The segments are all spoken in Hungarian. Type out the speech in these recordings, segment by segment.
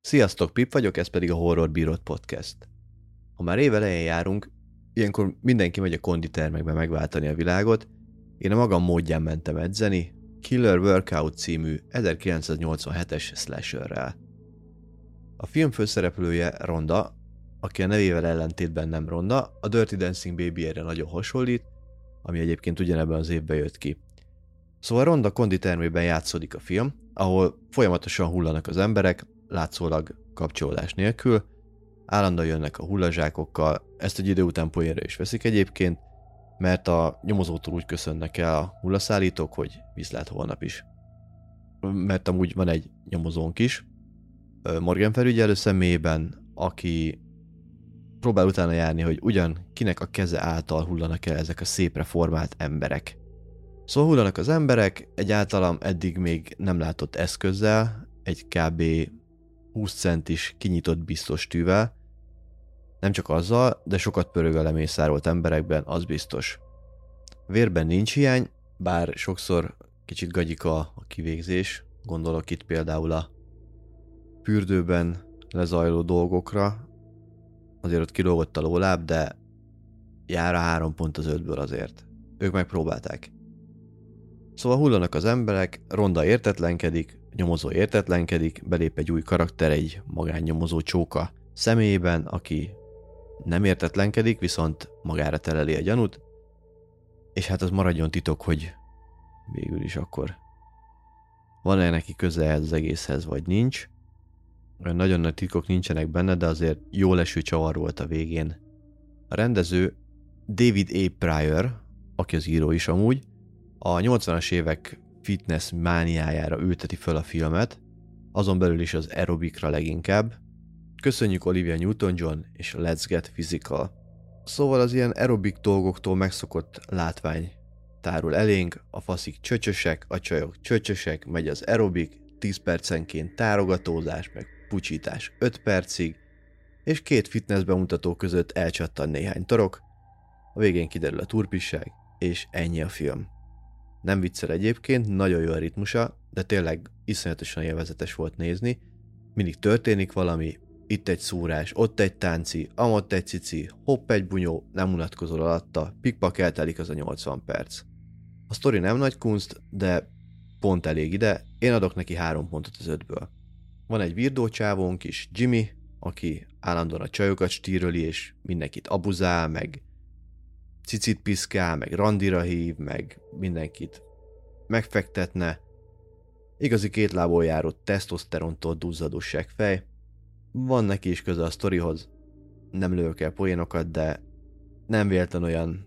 Sziasztok, Pip vagyok, ez pedig a Horror Bírod Podcast. Ha már évelején járunk, ilyenkor mindenki megy a konditermekbe megváltani a világot, én a magam módján mentem edzeni, Killer Workout című 1987-es slasherrel. A film főszereplője Ronda, aki a nevével ellentétben nem Ronda, a Dirty Dancing baby nagyon hasonlít, ami egyébként ugyanebben az évben jött ki. Szóval Ronda konditermében játszódik a film, ahol folyamatosan hullanak az emberek, látszólag kapcsolódás nélkül, állandóan jönnek a hullazsákokkal, ezt egy idő után poénra is veszik egyébként, mert a nyomozótól úgy köszönnek el a hullaszállítók, hogy viszlát holnap is. Mert amúgy van egy nyomozónk is, Morgan felügyelő személyében, aki próbál utána járni, hogy ugyan kinek a keze által hullanak el ezek a szépre formált emberek. Szóval hullanak az emberek egy általam eddig még nem látott eszközzel, egy kb. 20 centis kinyitott biztos tűvel, nem csak azzal, de sokat pörög a lemészárolt emberekben, az biztos. Vérben nincs hiány, bár sokszor kicsit gagyika a kivégzés, gondolok itt például a fürdőben lezajló dolgokra, azért ott kilógott a lóláb, de jár a három pont az ötből azért. Ők megpróbálták. Szóval hullanak az emberek, Ronda értetlenkedik, nyomozó értetlenkedik, belép egy új karakter, egy magánnyomozó csóka személyében, aki nem értetlenkedik, viszont magára teleli a gyanút, és hát az maradjon titok, hogy végül is akkor van-e neki köze az egészhez, vagy nincs. Olyan nagyon nagy titkok nincsenek benne, de azért jó leső csavar volt a végén. A rendező David A. Pryor, aki az író is amúgy, a 80-as évek fitness mániájára ülteti föl a filmet, azon belül is az aerobikra leginkább. Köszönjük Olivia Newton-John és Let's Get Physical. Szóval az ilyen aerobik dolgoktól megszokott látvány tárul elénk, a faszik csöcsösek, a csajok csöcsösek, megy az aerobik, 10 percenként tárogatózás, meg pucsítás 5 percig, és két fitness bemutató között elcsattan néhány torok, a végén kiderül a turpisság, és ennyi a film. Nem viccel egyébként, nagyon jó a ritmusa, de tényleg iszonyatosan élvezetes volt nézni. Mindig történik valami, itt egy szúrás, ott egy tánci, amott egy cici, hopp egy bunyó, nem unatkozol alatta, pikpak eltelik az a 80 perc. A sztori nem nagy kunst, de pont elég ide, én adok neki három pontot az ötből. Van egy virdó csávónk is, Jimmy, aki állandóan a csajokat stíröli, és mindenkit abuzál, meg cicit piszkál, meg randira hív, meg mindenkit megfektetne. Igazi két lából járó tesztoszterontól duzzadó fej. Van neki is köze a sztorihoz. Nem lők el poénokat, de nem véletlen olyan...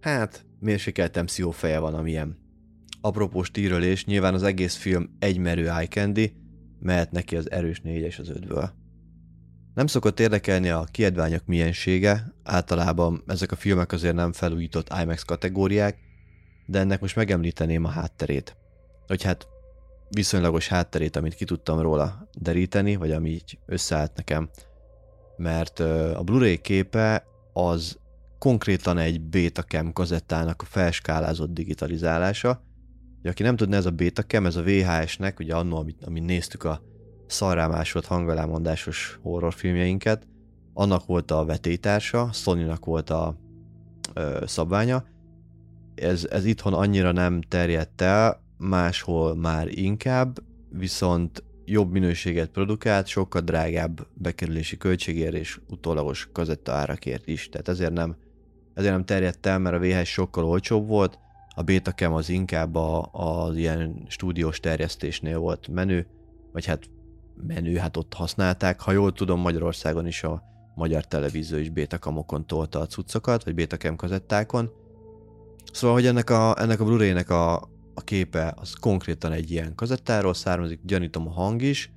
Hát, mérsékeltem feje van, amilyen. Apropó stírölés, nyilván az egész film egy merő eye candy, mehet neki az erős négyes az ötből. Nem szokott érdekelni a kiadványok miensége, általában ezek a filmek azért nem felújított IMAX kategóriák, de ennek most megemlíteném a hátterét. Hogy hát viszonylagos hátterét, amit ki tudtam róla deríteni, vagy ami így összeállt nekem. Mert a Blu-ray képe az konkrétan egy Betacam kazettának a felskálázott digitalizálása. Ugye, aki nem tudna, ez a Betacam, ez a VHS-nek, ugye annó, amit, amit néztük a szarrámásolt hangalámondásos horrorfilmjeinket, annak volt a vetétársa, sony volt a ö, szabványa. Ez, ez itthon annyira nem terjedt el, máshol már inkább, viszont jobb minőséget produkált, sokkal drágább bekerülési költségért és utólagos kazetta árakért is. Tehát ezért nem, ezért nem terjedt el, mert a VHS sokkal olcsóbb volt, a Betacam az inkább az ilyen stúdiós terjesztésnél volt menő, vagy hát menő, hát ott használták. Ha jól tudom, Magyarországon is a magyar televízió is Betacamokon tolta a cuccokat, vagy Betacam kazettákon. Szóval, hogy ennek a, ennek a Blu-ray-nek a, a képe az konkrétan egy ilyen kazettáról származik, gyanítom a hang is,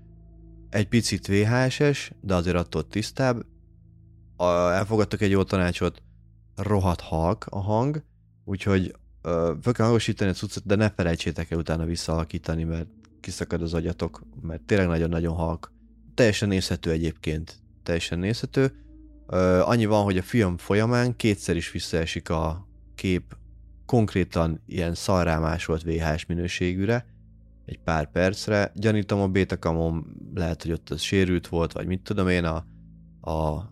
egy picit VHS-es, de azért attól tisztább. A, elfogadtak egy jó tanácsot, rohadt halk a hang, úgyhogy fel kell hangosítani a cuccot, de ne felejtsétek el utána visszaalakítani, mert kiszakad az agyatok, mert tényleg nagyon-nagyon halk. Teljesen nézhető egyébként, teljesen nézhető. Uh, annyi van, hogy a film folyamán kétszer is visszaesik a kép konkrétan ilyen szarrámásolt VHS minőségűre, egy pár percre. Gyanítom a bétakamon lehet, hogy ott az sérült volt, vagy mit tudom én, a, a,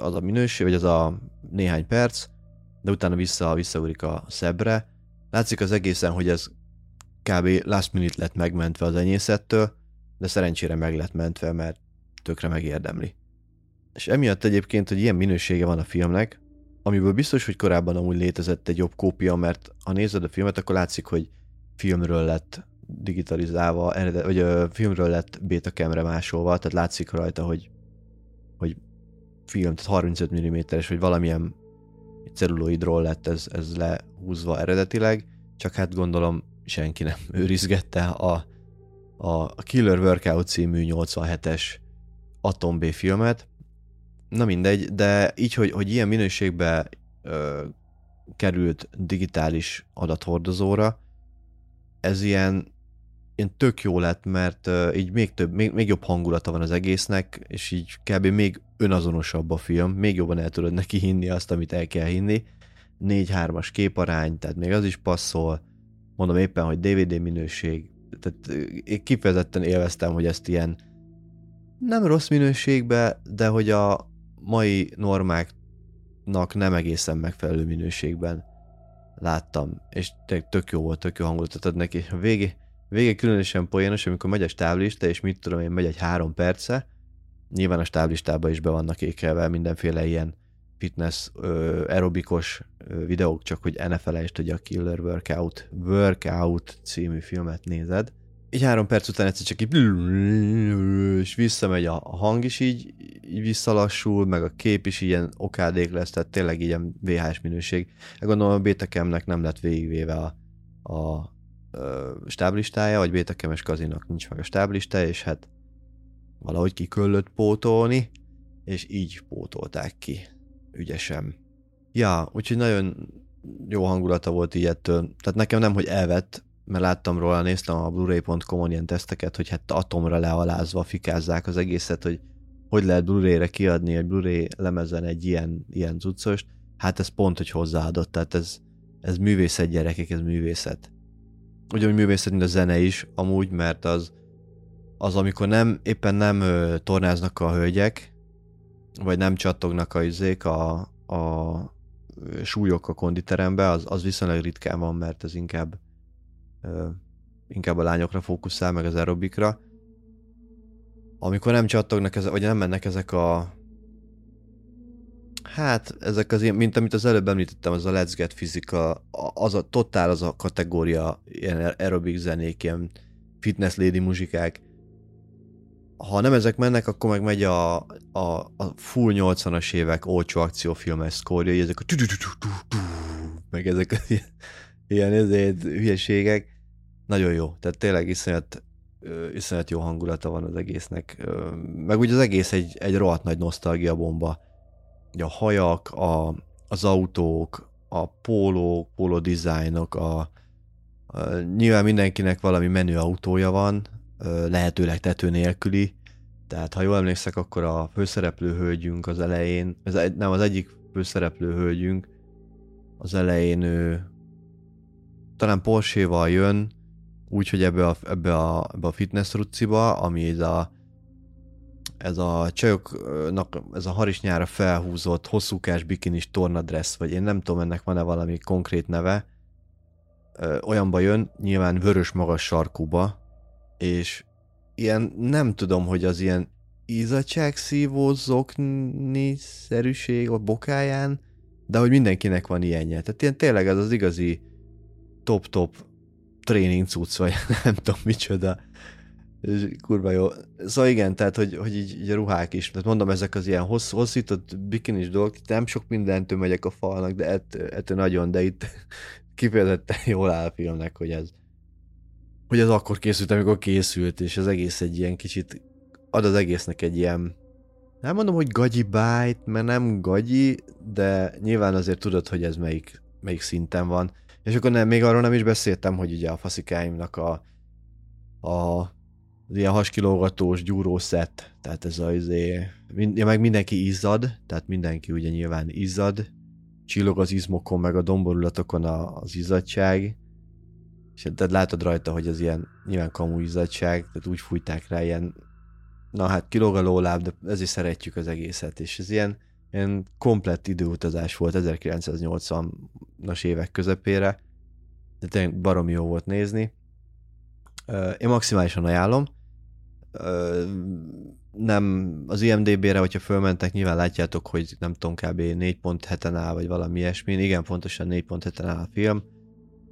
az a minőség, vagy az a néhány perc, de utána vissza, visszaúrik a szebbre. Látszik az egészen, hogy ez kb. last minute lett megmentve az enyészettől, de szerencsére meg lett mentve, mert tökre megérdemli. És emiatt egyébként, hogy ilyen minősége van a filmnek, amiből biztos, hogy korábban amúgy létezett egy jobb kópia, mert ha nézed a filmet, akkor látszik, hogy filmről lett digitalizálva, vagy ö, filmről lett betacamre másolva, tehát látszik rajta, hogy, hogy film, tehát 35 mm-es, vagy valamilyen celluloidról lett ez, ez lehúzva eredetileg, csak hát gondolom senki nem őrizgette a, a Killer Workout című 87-es Atom B filmet. Na mindegy, de így, hogy, hogy ilyen minőségbe ö, került digitális adathordozóra, ez ilyen, ilyen tök jó lett, mert így még több, még, még jobb hangulata van az egésznek, és így kb. még önazonosabb a film, még jobban el tudod neki hinni azt, amit el kell hinni. 4-3-as képarány, tehát még az is passzol. Mondom éppen, hogy DVD minőség. Tehát én kifejezetten élveztem, hogy ezt ilyen nem rossz minőségbe, de hogy a mai normáknak nem egészen megfelelő minőségben láttam, és tök jó volt, tök jó hangulatot ad neki. A végé, végé különösen poénos, amikor megy a stáblista, és mit tudom én, megy egy három perce, nyilván a stáblistában is be vannak ékelve mindenféle ilyen fitness, ö, aerobikos videók, csak hogy ne felejtsd, hogy a Killer Workout, Workout című filmet nézed, így három perc után egyszer csak így és visszamegy a hang is így, így visszalassul, meg a kép is ilyen okádék lesz, tehát tényleg ilyen VHS minőség. Gondolom a Betacamnek nem lett végigvéve a, a, a stáblistája, vagy Betacames kazinak nincs meg a stáblistája, és hát valahogy kiköllött pótolni, és így pótolták ki ügyesen. Ja, úgyhogy nagyon jó hangulata volt így ettől. Tehát nekem nem, hogy elvett, mert láttam róla, néztem a blu-ray.com-on ilyen teszteket, hogy hát atomra lealázva fikázzák az egészet, hogy hogy lehet Blu-ray-re kiadni egy Blu-ray lemezen egy ilyen, ilyen cuccost, hát ez pont, hogy hozzáadott, tehát ez, ez művészet gyerekek, ez művészet. Ugyanúgy művészet, mint a zene is, amúgy, mert az, az amikor nem, éppen nem ö, tornáznak a hölgyek, vagy nem csattognak a izék, a, a súlyok a konditerembe, az, az viszonylag ritkán van, mert ez inkább inkább a lányokra fókuszál, meg az aerobikra. Amikor nem csattognak, ezek, vagy nem mennek ezek a Hát, ezek az ilyen, mint amit az előbb említettem, az a Let's Get Physical, az a totál az a kategória, ilyen aerobik zenék, ilyen fitness lady muzsikák. Ha nem ezek mennek, akkor meg megy a, a, a full 80-as évek olcsó akciófilmes szkórja, ezek a meg ezek az ilyen ilyen ezért hülyeségek. Nagyon jó, tehát tényleg iszonyat, iszonyat jó hangulata van az egésznek. Meg ugye az egész egy, egy rohadt nagy nosztalgia bomba. A hajak, a, az autók, a pólók, póló dizájnok, a, a, nyilván mindenkinek valami menő autója van, lehetőleg tető nélküli, tehát ha jól emlékszek, akkor a főszereplő hölgyünk az elején, ez nem az egyik főszereplő hölgyünk, az elején ő talán Porsche-val jön, úgyhogy ebbe a, ebbe a, ebbe a fitness ruciba, ami a ez a csajoknak, ez a harisnyára felhúzott, hosszúkás bikinis tornadress, vagy én nem tudom, ennek van-e valami konkrét neve, olyanba jön, nyilván vörös magas sarkúba, és ilyen, nem tudom, hogy az ilyen izzadságszívó zokni szerűség a bokáján, de hogy mindenkinek van ilyenje. Tehát ilyen tényleg ez az igazi top-top tréning cucc, vagy nem tudom micsoda. És kurva jó. Szóval igen, tehát, hogy, hogy így, így a ruhák is, tehát mondom, ezek az ilyen hossz, hosszított bikinis dolgok, nem sok mindentől megyek a falnak, de ettől, ettől nagyon, de itt kifejezetten jól áll a filmnek, hogy ez hogy ez akkor készült, amikor készült, és az egész egy ilyen kicsit ad az egésznek egy ilyen nem mondom, hogy gagyi bájt, mert nem gagyi, de nyilván azért tudod, hogy ez melyik, melyik szinten van. És akkor nem, még arról nem is beszéltem, hogy ugye a faszikáimnak a, a az ilyen haskilógatós gyúrószett, tehát ez az izé, mind, ja, meg mindenki izzad, tehát mindenki ugye nyilván izzad, csillog az izmokon, meg a domborulatokon az izzadság, és tehát látod rajta, hogy az ilyen nyilván kamu izzadság, tehát úgy fújták rá ilyen, na hát kilóg a lóláb, de ezért szeretjük az egészet, és ez ilyen, ilyen komplett időutazás volt 1980-as évek közepére, de tényleg baromi jó volt nézni. Én maximálisan ajánlom, nem az IMDB-re, hogyha fölmentek, nyilván látjátok, hogy nem tudom, kb. 4.7-en áll, vagy valami ilyesmi. Igen, pontosan 4.7-en áll a film.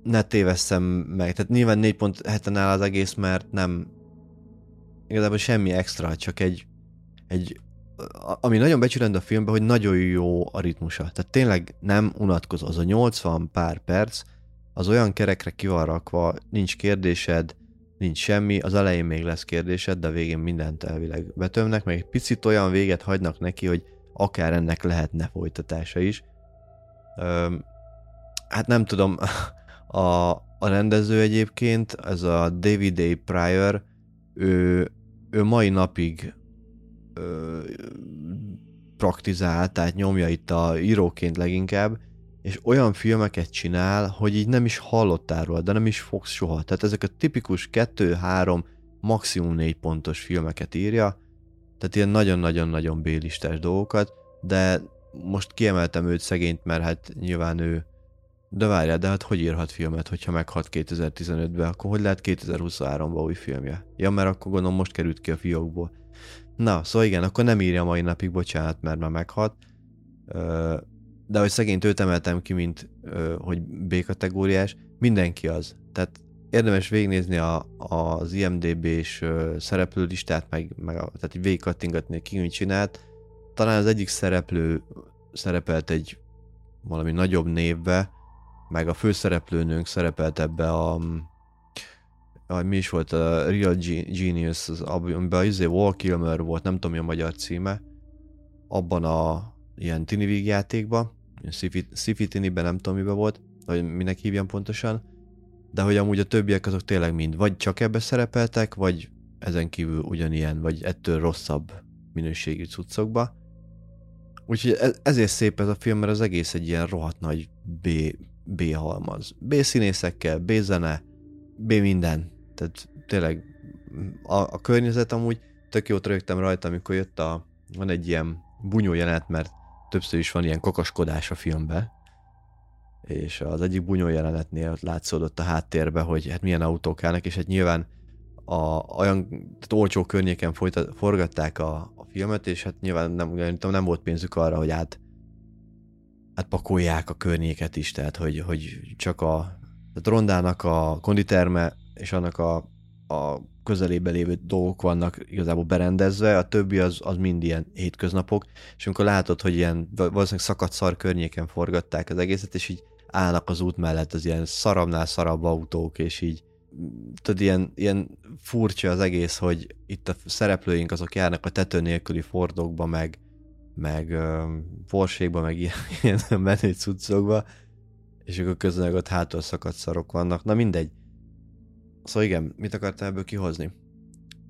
Ne tévesszem meg. Tehát nyilván 4.7-en áll az egész, mert nem igazából semmi extra, csak egy, egy ami nagyon becsülend a filmben, hogy nagyon jó a ritmusa. Tehát tényleg nem unatkozó. Az a 80 pár perc, az olyan kerekre ki nincs kérdésed, nincs semmi, az elején még lesz kérdésed, de a végén mindent elvileg betömnek, meg egy picit olyan véget hagynak neki, hogy akár ennek lehetne folytatása is. Öm, hát nem tudom, a, a rendező egyébként, ez a David A. Pryor, ő, ő mai napig ö, praktizál, tehát nyomja itt a íróként leginkább, és olyan filmeket csinál, hogy így nem is hallottál róla, de nem is fogsz soha. Tehát ezek a tipikus 2-3, maximum 4 pontos filmeket írja, tehát ilyen nagyon-nagyon-nagyon bélistás dolgokat, de most kiemeltem őt szegényt, mert hát nyilván ő de várjál, de hát hogy írhat filmet, hogyha meghat 2015-ben, akkor hogy lehet 2023-ban új filmje? Ja, mert akkor gondolom most került ki a fiókból. Na, szóval igen, akkor nem írja mai napig, bocsánat, mert már meghat de hogy szegényt őt emeltem ki, mint hogy B-kategóriás, mindenki az. Tehát érdemes végignézni a, az IMDB-s szereplőlistát, meg, meg a, tehát végig kattingatni, ki mit csinált. Talán az egyik szereplő szerepelt egy valami nagyobb névbe, meg a főszereplőnőnk szerepelt ebbe a a, mi is volt a Real Genius, az, amiben izé Wall Kilmer volt, nem tudom mi a magyar címe, abban a ilyen tini játékban, Sci-fi tiniben nem tudom miben volt, vagy minek hívjam pontosan, de hogy amúgy a többiek azok tényleg mind vagy csak ebbe szerepeltek, vagy ezen kívül ugyanilyen, vagy ettől rosszabb minőségű cuccokba. Úgyhogy e- ezért szép ez a film, mert az egész egy ilyen rohadt nagy B, B halmaz. B színészekkel, B zene, B minden. Tehát tényleg a, a környezet amúgy tök jót rögtem rajta, amikor jött a, van egy ilyen bunyó jelenet, mert többször is van ilyen kakaskodás a filmben, és az egyik bunyó jelenetnél látszódott a háttérbe, hogy hát milyen autók állnak, és hát nyilván a, olyan tehát olcsó környéken folytat, forgatták a, a filmet, és hát nyilván nem, nem volt pénzük arra, hogy át, átpakolják a környéket is, tehát hogy, hogy csak a tehát rondának a konditerme és annak a, a közelébe lévő dolgok vannak igazából berendezve, a többi az, az mind ilyen hétköznapok, és amikor látod, hogy ilyen valószínűleg szakadt szar környéken forgatták az egészet, és így állnak az út mellett az ilyen szarabnál szarabb autók, és így tudod, ilyen, ilyen furcsa az egész, hogy itt a szereplőink azok járnak a tető nélküli fordokba, meg, meg uh, forségba, meg ilyen, ilyen menő cuccokba, és akkor közben ott hátul szakadt szarok vannak. Na mindegy. Szóval igen, mit akartál ebből kihozni?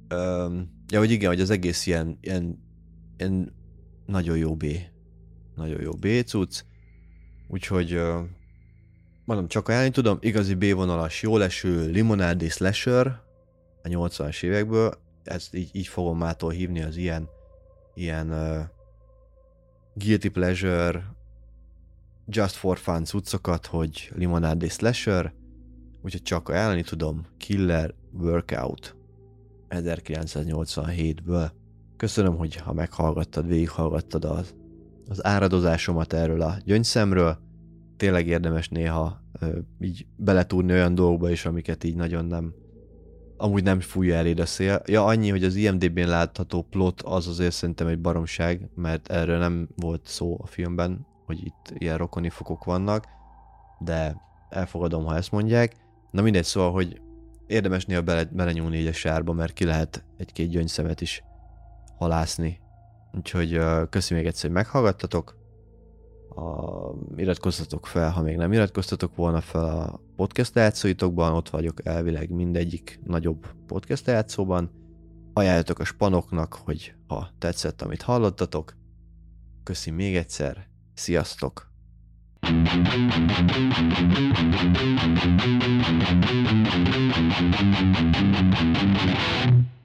Öm, ja, hogy igen, hogy az egész ilyen, ilyen, ilyen nagyon jó B. Nagyon jó B cucc. Úgyhogy ö, mondom, csak ajánlani tudom, igazi B vonalas, jó leső, limonádi slasher a 80-as évekből, ezt így, így fogom mától hívni az ilyen ilyen uh, guilty pleasure just for fun cuccokat, hogy limonádi slasher, úgyhogy csak ajánlani tudom, Killer Workout 1987-ből. Köszönöm, hogy ha meghallgattad, végighallgattad az, az áradozásomat erről a gyöngyszemről. Tényleg érdemes néha ö, így beletúrni olyan dolgokba is, amiket így nagyon nem amúgy nem fújja eléd a szél. Ja, annyi, hogy az IMDb-n látható plot az azért szerintem egy baromság, mert erről nem volt szó a filmben, hogy itt ilyen rokoni fokok vannak, de elfogadom, ha ezt mondják. Na mindegy, szóval, hogy érdemes néha bele, belenyúlni így a sárba, mert ki lehet egy-két gyöngyszemet is halászni. Úgyhogy köszi még egyszer, hogy meghallgattatok. A, iratkozzatok fel, ha még nem iratkoztatok volna fel a podcast játszóitokban, ott vagyok elvileg mindegyik nagyobb podcast játszóban. Ajánljatok a spanoknak, hogy ha tetszett, amit hallottatok. Köszi még egyszer, sziasztok! Thank you.